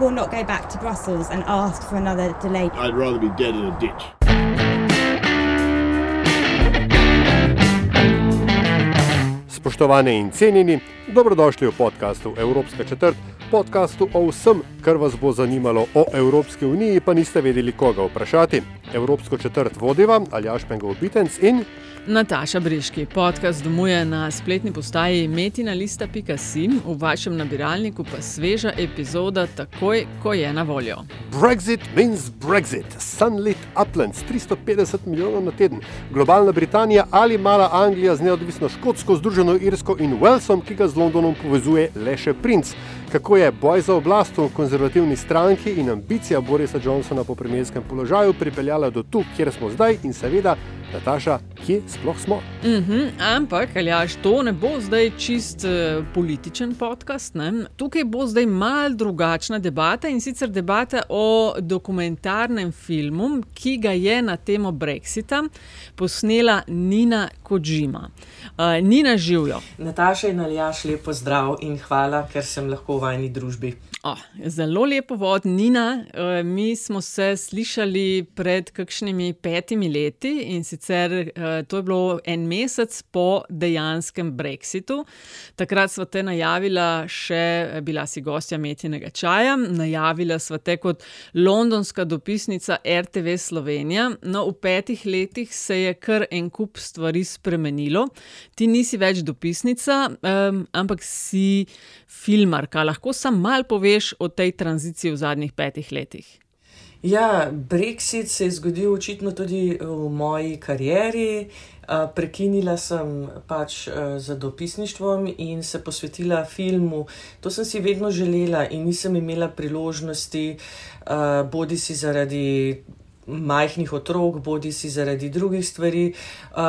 Will not go back to Brussels and ask for another delay. I'd rather be dead in a ditch. Spoštovane in cenjeni, dobrodošli v podkastu Evropska četrt, podkastu o vsem, kar vas bo zanimalo o Evropski uniji, pa niste vedeli, koga vprašati. Evropsko četrt vodiva Aljaš Pengov Bitenc in Nataša Briški, podcast domuje na spletni postaji metina.si, v vašem nabiralniku pa sveža epizoda takoj, ko je na voljo. Brexit means Brexit, Sunlit Uplands, 350 milijonov na teden, globalna Britanija ali mala Anglija z neodvisno Škotsko, Združeno Irsko in Walesom, ki ga z Londonom povezuje le še princ. Kako je boj za oblast v konzervativni stranki in ambicija Borisa Johnsona po premijerskem položaju pripeljala do tu, kjer smo zdaj in seveda, Nataša, kje sploh smo? Uh -huh, ampak, aljaš, to ne bo zdaj čist uh, političen podcast. Ne? Tukaj bo zdaj mal drugačna debata in sicer debata o dokumentarnem filmu, ki ga je na temo Brexita posnela Nina Kojima. Uh, Nina živijo. Nataša in Aljaš, lepo zdrav in hvala, ker sem lahko v vajni družbi. Oh, zelo lepo vod, Nina. Uh, mi smo se slišali pred kakšnimi petimi leti in sicer uh, to je bilo en mesec po dejanskem Brexitu. Takrat smo te najavila, še bila si gostja Metinega čaja, najavila smo te kot londonska dopisnica RTV Slovenija. No, v petih letih se je kar en kup stvari spremenilo. Ti nisi več dopisnica, um, ampak si filmarka. Lahko sam mal poveš o tej tranziciji v zadnjih petih letih. Ja, Brexit se je zgodil očitno tudi v moji karieri. Prekinila sem pač z dopisništvom in se posvetila filmu. To sem si vedno želela in nisem imela priložnosti, bodi si zaradi majhnih otrok, bodi si zaradi drugih stvari.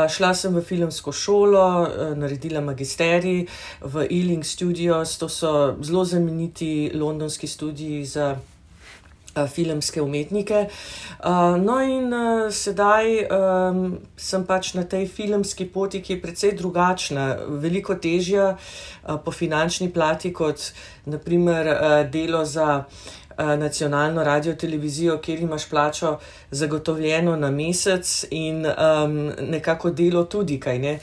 Šla sem v filmsko šolo, naredila magisterij v Ealing Studios, to so zelo znameniti londonski studiji za filmske umetnike. No, in sedaj sem pač na tej filmski poti, ki je precej drugačna, veliko težja po finančni plati kot naprimer delo za. Nacionalno radio televizijo, kjer imaš plačo zagotovljeno na mesec, in um, nekako delo tudi, kaj ne.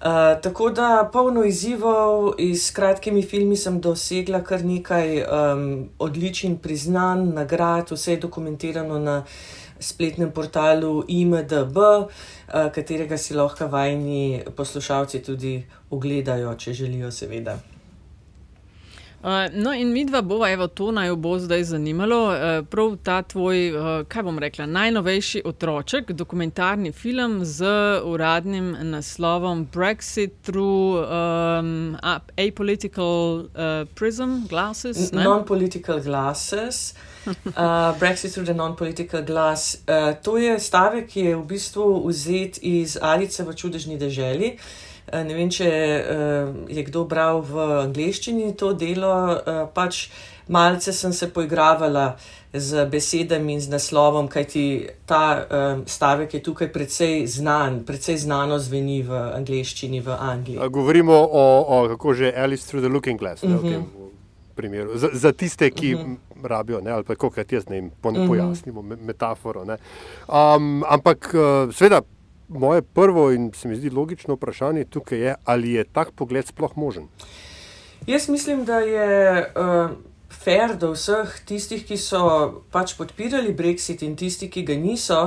Uh, tako da polno izzivov, s kratkimi filmi sem dosegla kar nekaj um, odličnih priznanj, nagrad, vse je dokumentirano na spletnem portalu IMDB, uh, katerega si lahko vajni poslušalci tudi ogledajo, če želijo, seveda. No, in mi dva bova, evo, to naj bo zdaj zanimalo. Prav ta tvoj, kaj bom rekla, najnovejši otroček, dokumentarni film z uradnim naslovom Brexit through um, Apolitical uh, Prism Glasses. Non-political glasses. Uh, Brexit through the non-political glass. Uh, to je stavek, ki je v bistvu vzet iz Alice v čudežni deželi. Ne vem, če je kdo bral v angleščini to delo, pač malce sem se poigravala z besedami in z naslovom, kajti ta stavek je tukaj precej znan, precej znano zveni v angleščini v Angliji. Govorimo o, o kako že Alice through the looking glass. Ne, uh -huh. Primeru. Za, za tiste, ki uh -huh. rabijo, ne, ali pa kako jaz ne jim pojasnimo uh -huh. metaforo. Um, ampak, seveda, moje prvo in se mi zdi logično vprašanje tukaj je, ali je tak pogled sploh možen? Jaz mislim, da je uh, fair do vseh tistih, ki so pač podpirali Brexit in tisti, ki ga niso,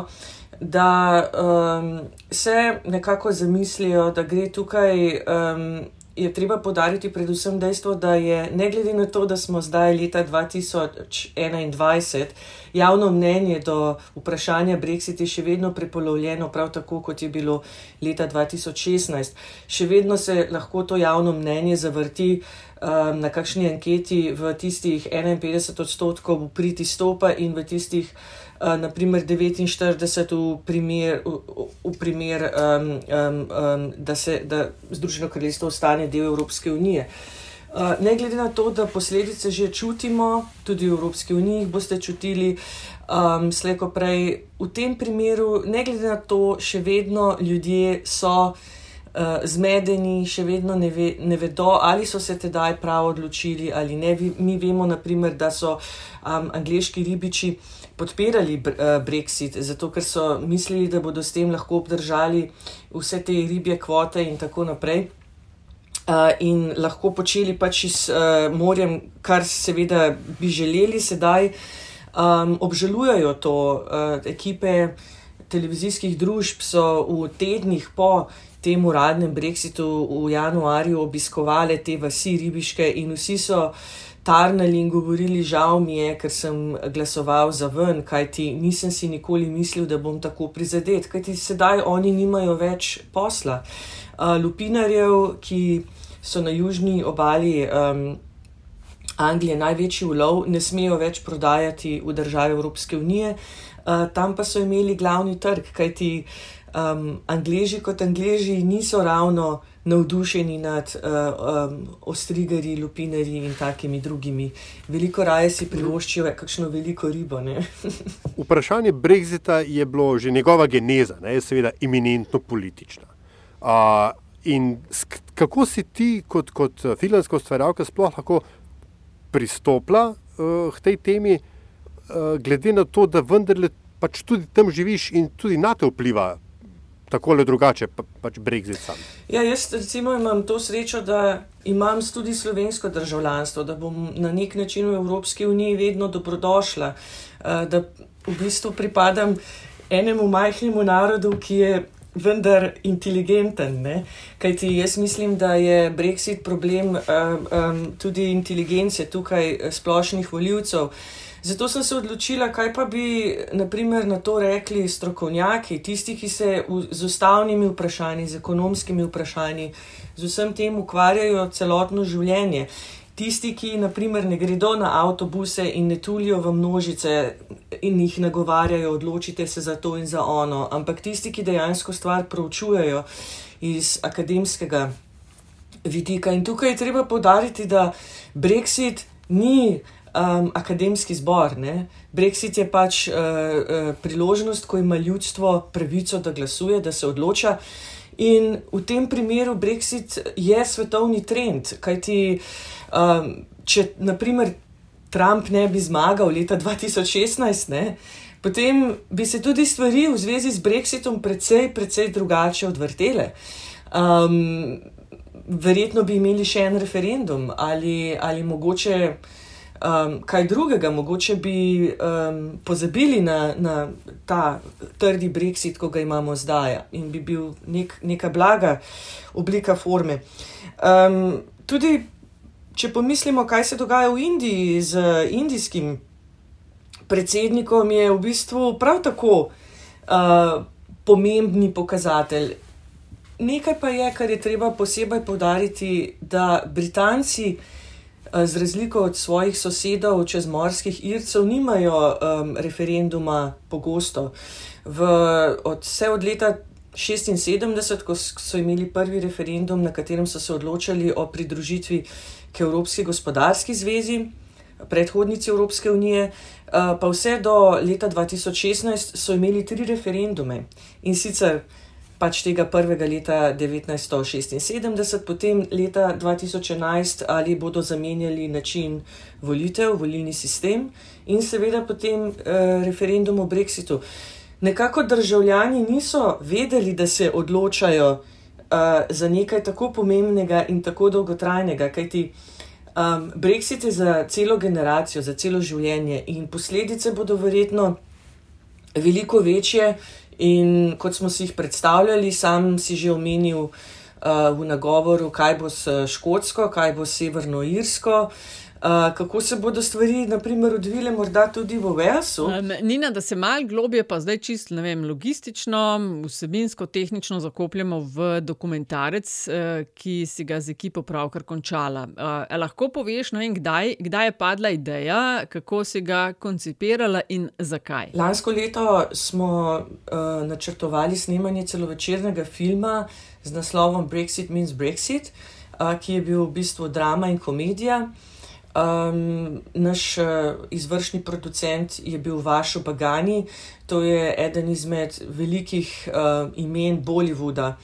da um, se nekako zamislijo, da gre tukaj. Um, Je treba podariti predvsem dejstvo, da je ne glede na to, da smo zdaj leta 2021, javno mnenje do vprašanja Brexita še vedno prepolovljeno, prav tako kot je bilo leta 2016. Še vedno se lahko to javno mnenje zavrti um, na kakšni anketi v tistih 51 odstotkov upriti stopa in v tistih uh, naprimer 49 v primer, v, v primer um, um, um, da se da Združeno kraljestvo ostane del Evropske unije. Uh, ne glede na to, da posledice že čutimo, tudi v Evropski uniji boste čutili, um, slejko prej, v tem primeru, ne glede na to, še vedno ljudje so uh, zmedeni, še vedno ne, ve, ne vedo, ali so se tedaj prav odločili ali ne. Mi vemo, naprimer, da so um, angliški ribiči podpirali uh, Brexit, zato ker so mislili, da bodo s tem lahko obdržali vse te ribje kvote in tako naprej. Uh, in lahko počeli pač s uh, morjem, kar seveda bi želeli, sedaj um, obžalujejo to. Uh, ekipe televizijskih družb so v tednih po tem uradnem brexitu v januarju obiskovali te vasi ribiške in vsi so tarnali in govorili, žal mi je, ker sem glasoval za ven, kajti nisem si nikoli mislil, da bom tako prizadet, kajti sedaj oni nimajo več posla. Uh, lupinarjev, ki so na južni obali um, Anglije največji ulov, ne smejo več prodajati v države Evropske unije, uh, tam pa so imeli glavni trg, kajti um, Angleži kot Angleži niso ravno navdušeni nad uh, um, ostrigari, lupinari in takimi drugimi. Veliko raje si privoščijo kakšno veliko ribo. Vprašanje Brexita je bilo že njegova geneza, ne, seveda eminentno politična. Uh, in kako si ti, kot, kot filmska ustvarjalka, sploh lahko pristopila uh, k tej temi, uh, glede na to, da vendarle pač tudi tam živiš in tudi na te vpliva tako ali drugače, pa, pač Brexit sam. Ja, jaz recimo imam to srečo, da imam tudi slovensko državljanstvo, da bom na nek način v Evropski uniji vedno dobrodošla, eh, da v bistvu pripadam enemu majhnemu narodu, ki je. Vendar inteligenten, ne? kajti jaz mislim, da je Brexit problem um, um, tudi inteligence tukaj splošnih voljivcev. Uh, Zato sem se odločila, kaj pa bi naprimer, na to rekli strokovnjaki, tisti, ki se v, z ustavnimi vprašanji, z ekonomskimi vprašanji, z vsem tem ukvarjajo celotno življenje. Tisti, ki naprimer, ne gredo na avtobuse in ne tulijo v množice in jih nagovarjajo, odločite se za to in za ono, ampak tisti, ki dejansko stvar proučujejo iz akademskega vidika. In tukaj je treba podariti, da Brexit ni um, akademski zbor. Ne? Brexit je pač uh, uh, priložnost, ko ima ljudstvo pravico, da glasuje, da se odloča. In v tem primeru Brexit je svetovni trend, kajti um, če naprimer Trump ne bi zmagal leta 2016, ne, potem bi se tudi stvari v zvezi z Brexitom precej, precej drugače odvrtele. Um, verjetno bi imeli še en referendum ali, ali mogoče um, kaj drugega, mogoče bi um, pozabili na, na ta trdi brexit, ko ga imamo zdaj in bi bil nek, neka blaga oblika forme. Um, tudi, če pomislimo, kaj se dogaja v Indiji z indijskim predsednikom, je v bistvu prav tako uh, pomembni pokazatelj. Nekaj pa je, kar je treba posebej povdariti, da Britanci z razliko od svojih sosedov, čezmorskih Ircev, nimajo um, referenduma pogosto. V, od, vse od leta 1976, ko so imeli prvi referendum, na katerem so se odločali o pridružitvi k Evropski gospodarski zvezi, predhodnici Evropske unije, uh, pa vse do leta 2016 so imeli tri referendume in sicer pač tega prvega leta 1976, potem leta 2011, ali bodo zamenjali način volitev, volilni sistem in seveda potem eh, referendum o Brexitu. Nekako državljani niso vedeli, da se odločajo uh, za nekaj tako pomembnega in tako dolgotrajnega, kajti um, Brexit je za celo generacijo, za celo življenje in posledice bodo verjetno veliko večje, In kot smo si jih predstavljali, sam si že omenil uh, v nagovoru, kaj bo s Škotsko, kaj bo s Severno Irsko. Uh, kako se bodo stvari, naprimer, odvile morda tudi v? Um, Nina, da se mal globje, pa zdaj čisto vem, logistično, vsebinsko, tehnično zakopljemo v dokumentarec, uh, ki si ga z ekipo pravkar končala. Uh, lahko poveš, vem, kdaj, kdaj je padla ideja, kako si ga koncipirala in zakaj? Lansko leto smo uh, načrtovali snemanje celovečernega filma z naslovom Brexit means Brexit, uh, ki je bil v bistvu drama in komedija. Um, naš uh, izvršni producent je bil Vašo Bagani, to je eden izmed velikih uh, imen Bollywooda.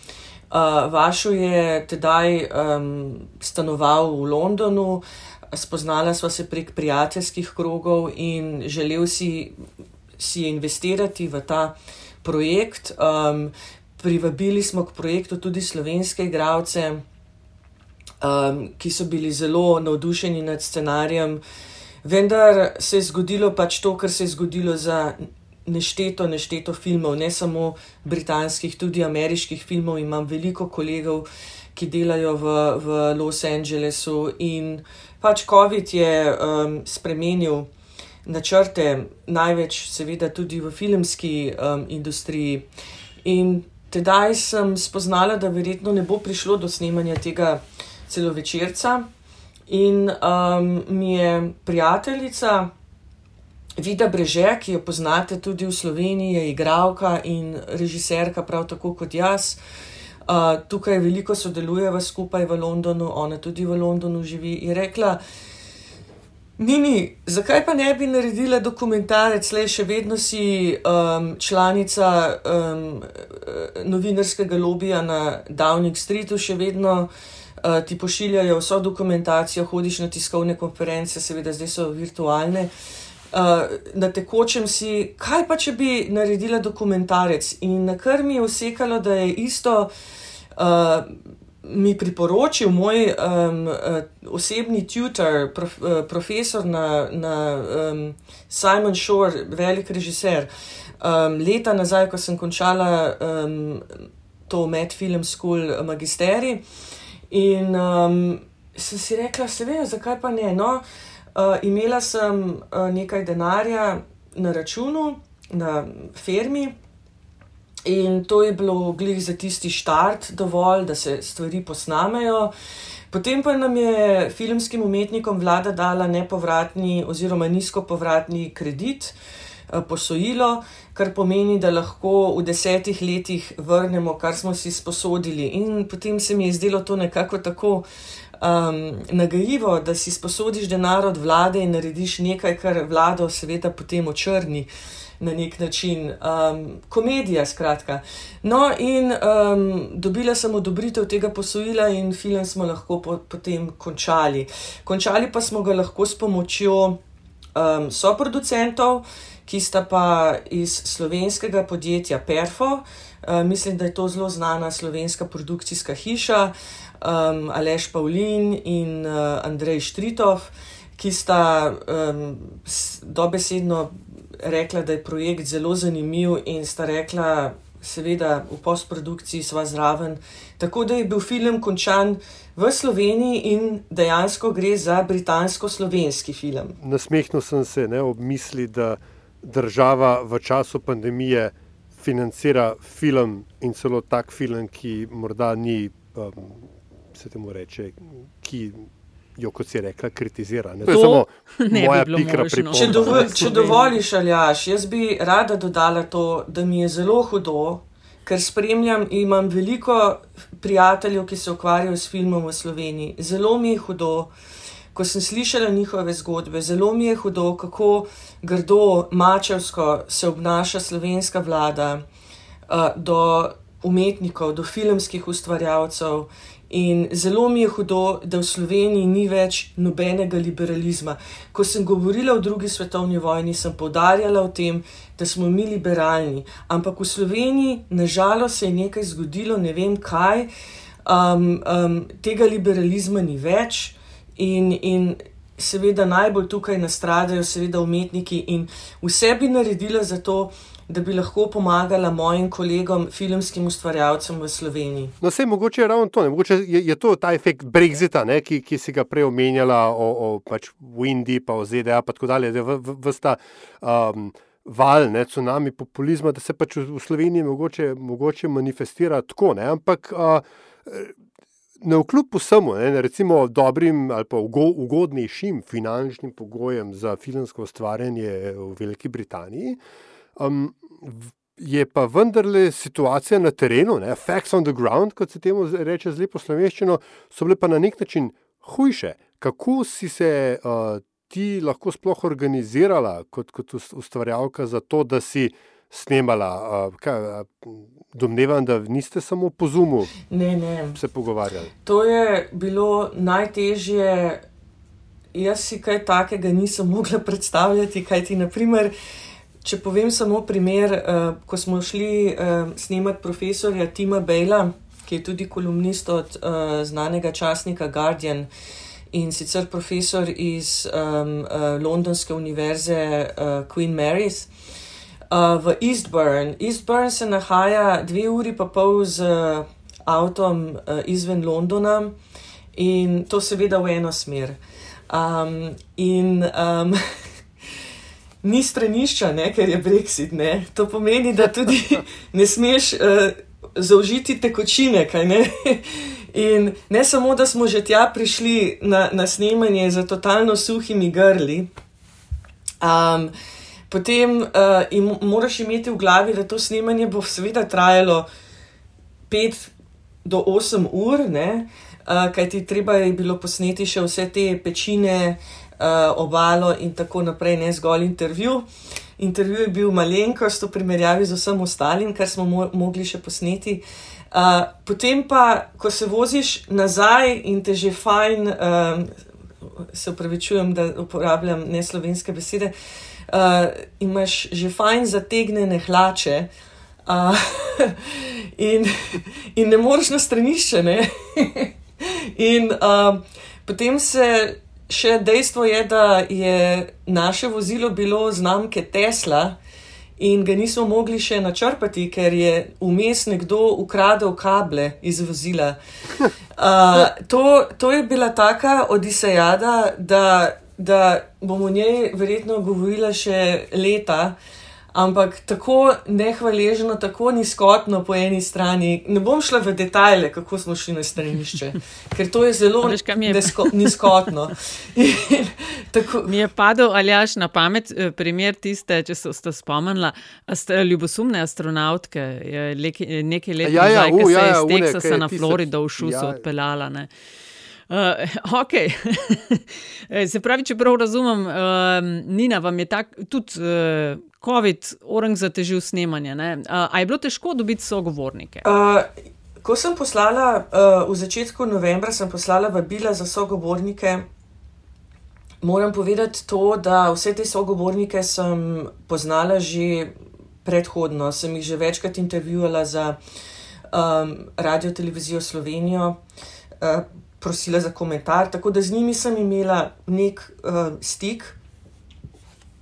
Uh, Vašo je tedaj um, stanoval v Londonu, spoznala sva se prek prijateljskih krogov in želel si, si investirati v ta projekt. Um, privabili smo k projektu tudi slovenske igralce um, ki so bili zelo navdušeni nad scenarijem. Vendar se je zgodilo pač to, kar se je zgodilo za nešteto, nešteto filmov, ne samo britanskih, tudi ameriških filmov. Imam veliko kolegov, ki delajo v, v Los Angelesu in pač COVID je um, spremenil načrte, največ seveda tudi v filmski um, industriji. In tedaj sem spoznala, da verjetno ne bo prišlo do snemanja tega celovečerca. In um, mi je prijateljica Vida Breže, ki jo poznate tudi v Sloveniji, je igralka in režiserka, prav tako kot jaz. Uh, tukaj veliko sodelujeva skupaj v Londonu, ona tudi v Londonu živi. Je rekla, Nini, zakaj pa ne bi naredila dokumentarec, le še vedno si um, članica um, novinarskega lobija na Downing Streetu, še vedno. Eh, ti pošiljajo vso dokumentacijo, hodiš na tiskovne konference, seveda zdaj so virtualne. Uh, na tekočem si, kaj pa če bi naredila dokumentarec, in na kar mi je usekalo, da je isto uh, mi priporočil moj um, uh, osebni tutor, prof, uh, profesor na, na um, Simon Shore, velik režiser. Um, leta nazaj, ko sem končala um, to Med Film School magisterij. In um, sem si rekla, seveda, zakaj pa ne. No, uh, imela sem uh, nekaj denarja na računu, na fermi, in to je bilo glih za tisti štart dovolj, da se stvari posnamejo. Potem pa nam je filmskim umetnikom vlada dala nepovratni oziroma nizkopovratni kredit. Eh, posojilo, kar pomeni, da lahko v desetih letih vrnemo, kar smo si sposodili. In potem se mi je zdelo to nekako tako um, nagajivo, da si sposodiš denar od vlade in narediš nekaj, kar vlado seveda potem očrni. Na nek način, um, komedija, skratka. No, in um, dobila sem odobritev tega posojila, in film smo lahko po, potem končali. Končali pa smo ga lahko s pomočjo um, soproducentov, ki sta pa iz slovenskega podjetja Perfo, uh, mislim, da je to zelo znana slovenska produkcijska hiša, um, Aleš Pavlin in uh, Andrej Štritov, ki sta um, dobesedno rekla, da je projekt zelo zanimiv in sta rekla, seveda v postprodukciji sva zraven. Tako da je bil film končan v Sloveniji in dejansko gre za britansko-slovenski film. Nasmehnil sem se ne, ob misli, da država v času pandemije financira film in celo tak film, ki morda ni, um, se temu reče, ki jo, kot si rekla, kritizira. Ne? To, to je samo moja bi pikra pripomba. Če, dovo, če dovoliš, Aljaš, jaz bi rada dodala to, da mi je zelo hudo, ker spremljam in imam veliko prijateljev, ki se ukvarjajo s filmom v Sloveniji. Zelo mi je hudo, ko sem slišala njihove zgodbe, zelo mi je hudo, kako grdo, mačevsko se obnaša slovenska vlada uh, do umetnikov, do filmskih ustvarjalcev. In zelo mi je hudo, da v Sloveniji ni več nobenega liberalizma. Ko sem govorila o drugi svetovni vojni, sem povdarjala o tem, da smo mi liberalni. Ampak v Sloveniji, nažalost, se je nekaj zgodilo, ne vem kaj, um, um, tega liberalizma ni več. In, in seveda najbolj tukaj nastradajo, seveda umetniki in vse bi naredila za to, da bi lahko pomagala mojim kolegom, filmskim ustvarjalcem v Sloveniji. No, vse mogoče je ravno to, ne? mogoče je, je to ta efekt Brexita, ne? Ki, ki si ga prej omenjala o, o pač Windy, pa o ZDA, pa tako dalje, da je vsta. Um, Val, ne, tsunami populizma, da se pač v Sloveniji mogoče, mogoče manifestira tako. Ne, ampak uh, na vkljub vsemu, recimo dobrim ali pa ugodnejšim finančnim pogojem za filmsko ustvarjanje v Veliki Britaniji, um, je pa vendarle situacija na terenu, ne, facts on the ground, kot se temu reče z lepo slovenščino, so bile pa na nek način hujše. Kako si se uh, ti lahko sploh organizirala kot, kot ustvarjalka za to, da si snemala. Kaj, domnevam, da niste samo po zumu ne, ne. se pogovarjali. To je bilo najtežje. Jaz si kaj takega nisem mogla predstavljati, kaj ti, naprimer, če povem samo primer, uh, ko smo šli uh, snemati profesorja Tima Bejla, ki je tudi kolumnist od uh, znanega časnika Guardian in sicer profesor iz um, uh, Londonske univerze uh, Queen Mary's. Uh, v Eastburn. Eastburn se nahaja dve uri pa pol z uh, avtom uh, izven Londona in to seveda v eno smer. Um, in um, ni stranišča, ne, ker je Brexit. Ne. To pomeni, da tudi ne smeš uh, zaužiti tekočine. In ne samo, da smo že tja prišli na, na snemanje za totalno suhimi grli. Um, potem uh, im, moraš imeti v glavi, da to snemanje bo seveda trajalo 5 do 8 ur, uh, kaj ti treba je bilo posneti še vse te pečine, uh, obalo in tako naprej, ne zgolj intervju. Intervju je bil malenkost v primerjavi z vsem ostalim, kar smo mo mogli še posneti. Uh, potem pa, ko se voziš nazaj in te že fajn, uh, se upravičujem, da uporabljam neslovenske besede, uh, uh, imaš že fajn zategnjene hlače. Uh, in, in ne moreš na stranišče. in uh, potem se še dejstvo je, da je naše vozilo bilo znamke Tesla in ga nismo mogli še načrpati, ker je vmes nekdo ukradel kable iz vozila. Uh, to, to je bila taka odisejada, da da bom o njej verjetno govorila še leta, ampak tako nehvaležno, tako nizkotno po eni strani. Ne bom šla v detajle, kako smo šli na stranišče, ker to je zelo nizkotno. tako... Mi je padel aljaš na pamet eh, primer tiste, če se ste spomnili, ste ljubosumne astronautke, nekaj let ja, ja, nazaj, ki se ja, je iz Teksasa na Florido v Šusu ja. odpeljala. Ne. Uh, ok, se pravi, če prav razumem, uh, Nina, vam je tak, tudi uh, COVID orang zatežil snemanje. Uh, a je bilo težko dobiti sogovornike? Uh, ko sem poslala uh, v začetku novembra, sem poslala vabila za sogovornike. Moram povedati to, da vse te sogovornike sem poznala že predhodno, sem jih že večkrat intervjuvala za um, Radio Televizijo Slovenijo. Uh, prosila za komentar, tako da z njimi sem imela nek uh, stik,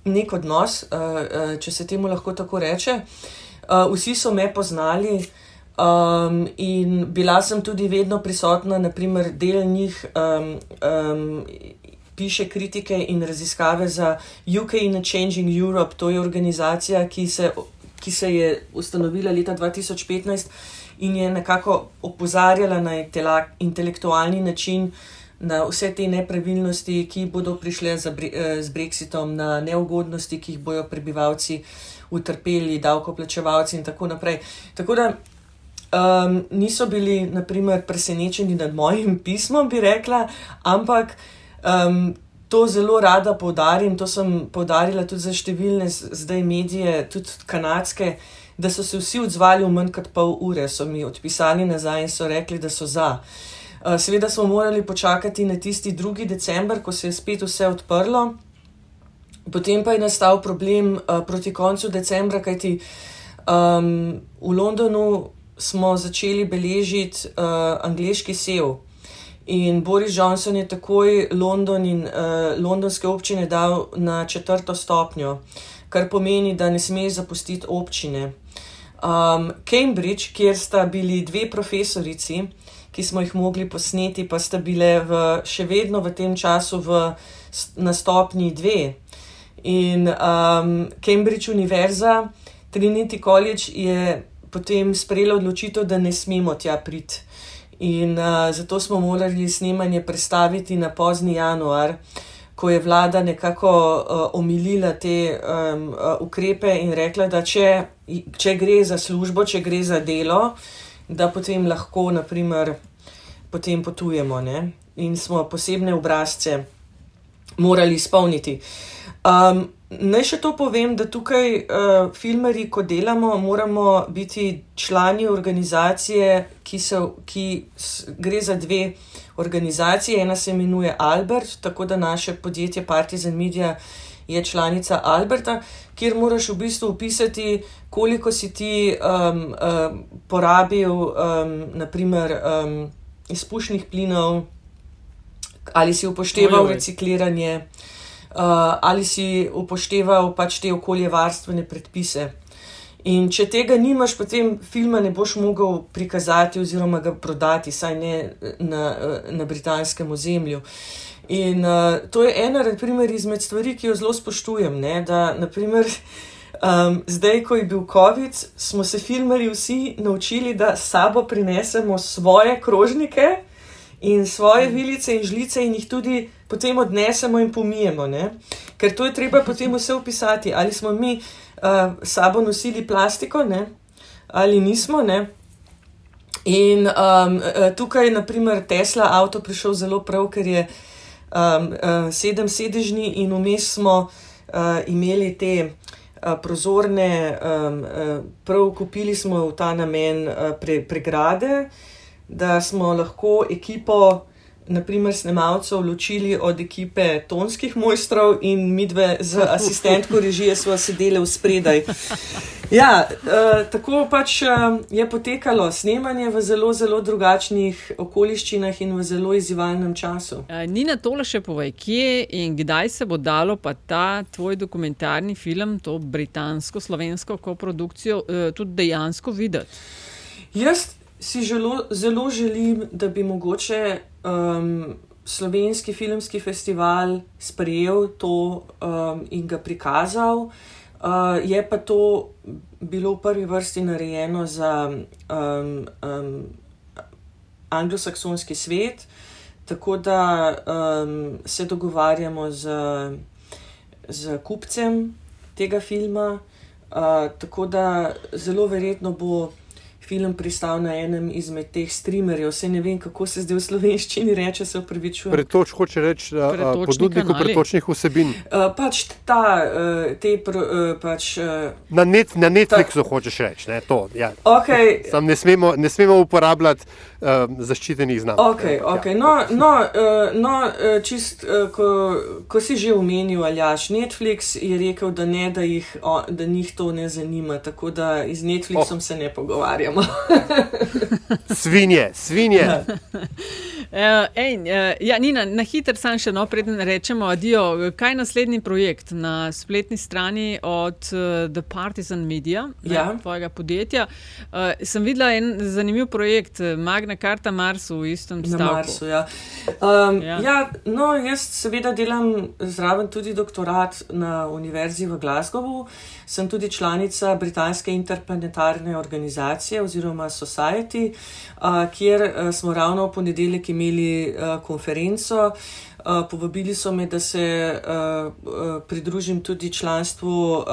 nek odnos, uh, uh, če se temu lahko tako reče. Uh, vsi so me poznali um, in bila sem tudi vedno prisotna, naprimer, del njih. Um, um, Piše kritike in raziskave za UK in Changing Europe, to je organizacija, ki se, ki se je ustanovila leta 2015 in je nekako opozarjala na intelektualni način na vse te nepravilnosti, ki bodo prišle eh, z Brexitom, na neugodnosti, ki jih bodo prebivalci utrpeli, davkoplačevalci in tako naprej. Tako da um, niso bili, naprimer, presenečeni nad mojim pismom, bi rekla, ampak. Um, To zelo rada poudarim, to sem poudarila tudi za številne zdaj medije, tudi kanadske, uh, da so se vsi odzvali v manj kot pol ure, so mi odpisali nazaj in so rekli, da so za. Eh, seveda smo morali počakati na tisti 2. december, ko se je spet vse odprlo, potem pa je nastal problem uh, proti koncu decembra, kajti um, v Londonu smo začeli beležiti uh, angliški sev. In Boris Johnson je takoj London in uh, londonske občine dal na četrto stopnjo, kar pomeni, da ne smeš zapustiti občine. Um, Cambridge, kjer sta bili dve profesorici, ki smo jih mogli posneti, pa sta bile v, še vedno v tem času v, na stopni dve. In um, Cambridge Univerza, Trinity College je potem sprejela odločitev, da ne smemo tja priti. In uh, zato smo morali snemanje predstaviti na pozni januar, ko je vlada nekako uh, omilila te um, uh, ukrepe in rekla, da če, če gre za službo, če gre za delo, da potem lahko, naprimer, potem potujemo ne? in smo posebne obrazce morali izpolniti. Um, Naj še to povem, da tukaj uh, filmari, ko delamo, moramo biti člani organizacije, ki, so, ki gre za dve organizacije. Ena se imenuje Albert, tako da naše podjetje Partizan Media je članica Alberta, kjer moraš v bistvu upisati, koliko si ti um, um, porabil, um, naprimer, um, izpušnih plinov, ali si upošteval recikliranje uh, ali si upošteval pač te okoljevarstvene predpise. In če tega nimaš, potem filma ne boš mogel prikazati oziroma ga prodati, saj ne na, na britanskem ozemlju. In uh, to je ena primer, izmed stvari, ki jo zelo spoštujem. Ne? Da, naprimer, um, zdaj, ko je bil COVID, smo se filmari vsi naučili, da sabo prinesemo svoje krožnike in svoje vilice in žlice in jih tudi potem odnesemo in pomijemo. Ne? Ker to je treba potem vse opisati, ali smo mi uh, sabo nosili plastiko ne? ali nismo. Ne? In um, tukaj je, naprimer, Tesla avto prišel zelo prav, ker je um, uh, sedem sedežni in vmes smo uh, imeli te uh, prozorne, um, uh, prav kupili smo v ta namen uh, pre, pregrade, da smo lahko ekipo naprimer, snemalcev ločili od ekipe tonskih mojstrov in midve z asistentko režije smo sedeli v spredaj. Ja, uh, tako pač uh, je potekalo snemanje v zelo, zelo drugačnih okoliščinah in v zelo izzivalnem času. Uh, Nina, tole še povej, kje in kdaj se bo dalo pa ta tvoj dokumentarni film, to britansko-slovensko koprodukcijo, uh, tudi dejansko videti? Jaz si želo, zelo želim, da bi mogoče um, slovenski filmski festival sprejel to um, in ga prikazal. Uh, je pa to bilo v prvi vrsti narejeno za um, um, anglosaksonski svet, tako da um, se dogovarjamo z, z kupcem tega filma. Uh, tako da zelo verjetno bo film pristal na enem izmed teh streamerjev. Vse ne vem, kako se zdaj v slovenščini reče, se upravičujem. Pretoč, hoče reči, da ponudniku pretočnih vsebin. Uh, pač ta, uh, te, pr, uh, pač. Uh, na, net, na Netflixu ta, hočeš reči, ne to. Ja. Okay. Sam ne smemo, ne smemo uporabljati uh, zaščitenih znamk. Okay, okay. ja. No, no, uh, no čist, uh, ko, ko si že omenil, Aljaš, Netflix je rekel, da ne, da jih, o, da njih to ne zanima, tako da z Netflixom oh. se ne pogovarjamo imamo. svinje, svinje. Ja. Uh, ej, uh, ja, Nina, na hitro sam še no, preden rečemo adijo. Kaj je naslednji projekt na spletni strani od uh, The Partisan Media, ja. ne, tvojega podjetja? Uh, sem videla en zanimiv projekt, Magna Carta Mars v istem stavku. Na Marsu, ja. Um, ja. ja, no, jaz seveda delam zraven tudi doktorat na Univerzi v Glasgowu. Sem tudi članica Britanske interplanetarne organizacije oziroma Society, uh, kjer uh, smo ravno v ponedeljek imeli uh, konferenco. Uh, povabili so me, da se uh, uh, pridružim tudi članstvu uh,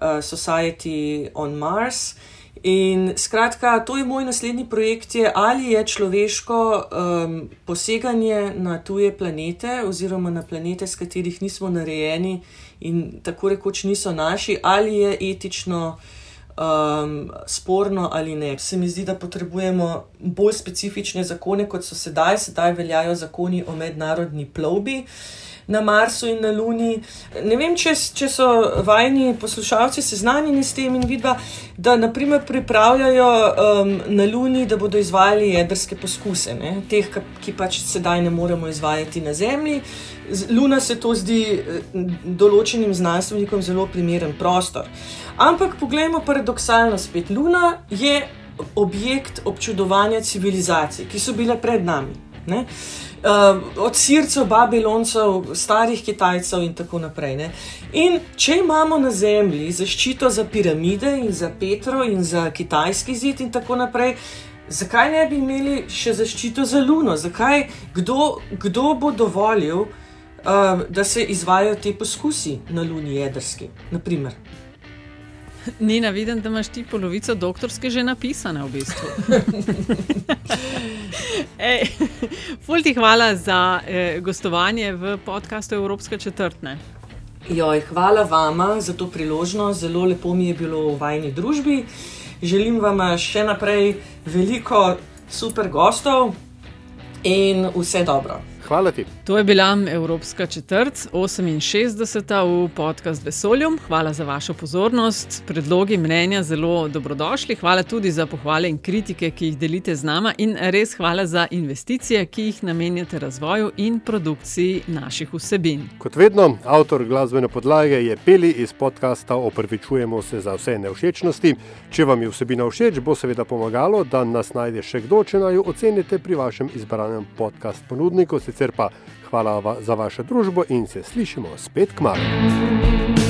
Society on Mars. In skratka, to je moj naslednji projekt, je, ali je človeško um, poseganje na tuje planete, oziroma na planete, s katerih nismo narejeni in tako rekoč niso naši, ali je etično um, sporno ali ne. Se mi zdi, da potrebujemo bolj specifične zakone, kot so sedaj. Sedaj veljajo zakoni o mednarodni plovbi. na Marsu in na Luni. Ne vem, če, če so vajni poslušalci seznanjeni s tem in vidva, da naprimer pripravljajo um, na Luni, da bodo izvajali jedrske poskuse, ne? teh, ki pač sedaj ne moremo izvajati na Zemlji. Luna se to zdi eh, določenim znanstvenikom zelo primeren prostor. Ampak poglejmo paradoksalno spet. Luna je objekt občudovanja civilizacij, ki so bile pred nami. Ne? Uh, od sircev, babiloncev, starih Kitajcev in tako naprej. Ne? In če imamo na Zemlji zaščito za piramide in za Petro in za kitajski zid in tako naprej, zakaj ne bi imeli še zaščito za Luno? Zakaj, kdo, kdo bo dovolil, uh, da se izvajo te poskusi na Luni jedrski? Naprimer. Nina, vidim, da imaš ti polovico doktorske že napisane v bistvu. Fulti hvala za eh, gostovanje v podkastu Evropska četrtne. Joj, hvala vama za to priložnost, zelo lepo mi je bilo v vajni družbi. Želim vam še naprej veliko super gostov in vse dobro. Hvala ti. To je bila Evropska četrt, 68. v podkastu Vesoljum. Hvala za vašo pozornost, predlogi, mnenja, zelo dobrodošli. Hvala tudi za pohvale in kritike, ki jih delite z nama, in res hvala za investicije, ki jih namenjate razvoju in produkciji naših vsebin. Kot vedno, avtor glasbene podlage je Peli iz podcasta Opravičujemo se za vse nevšečnosti. Če vam je vsebina všeč, bo seveda pomagalo, da nas najde še kdo, če naj jo ocenite pri vašem izbranem podcast ponudniku sicer pa hvala za vašo družbo in se slišimo spet k malu.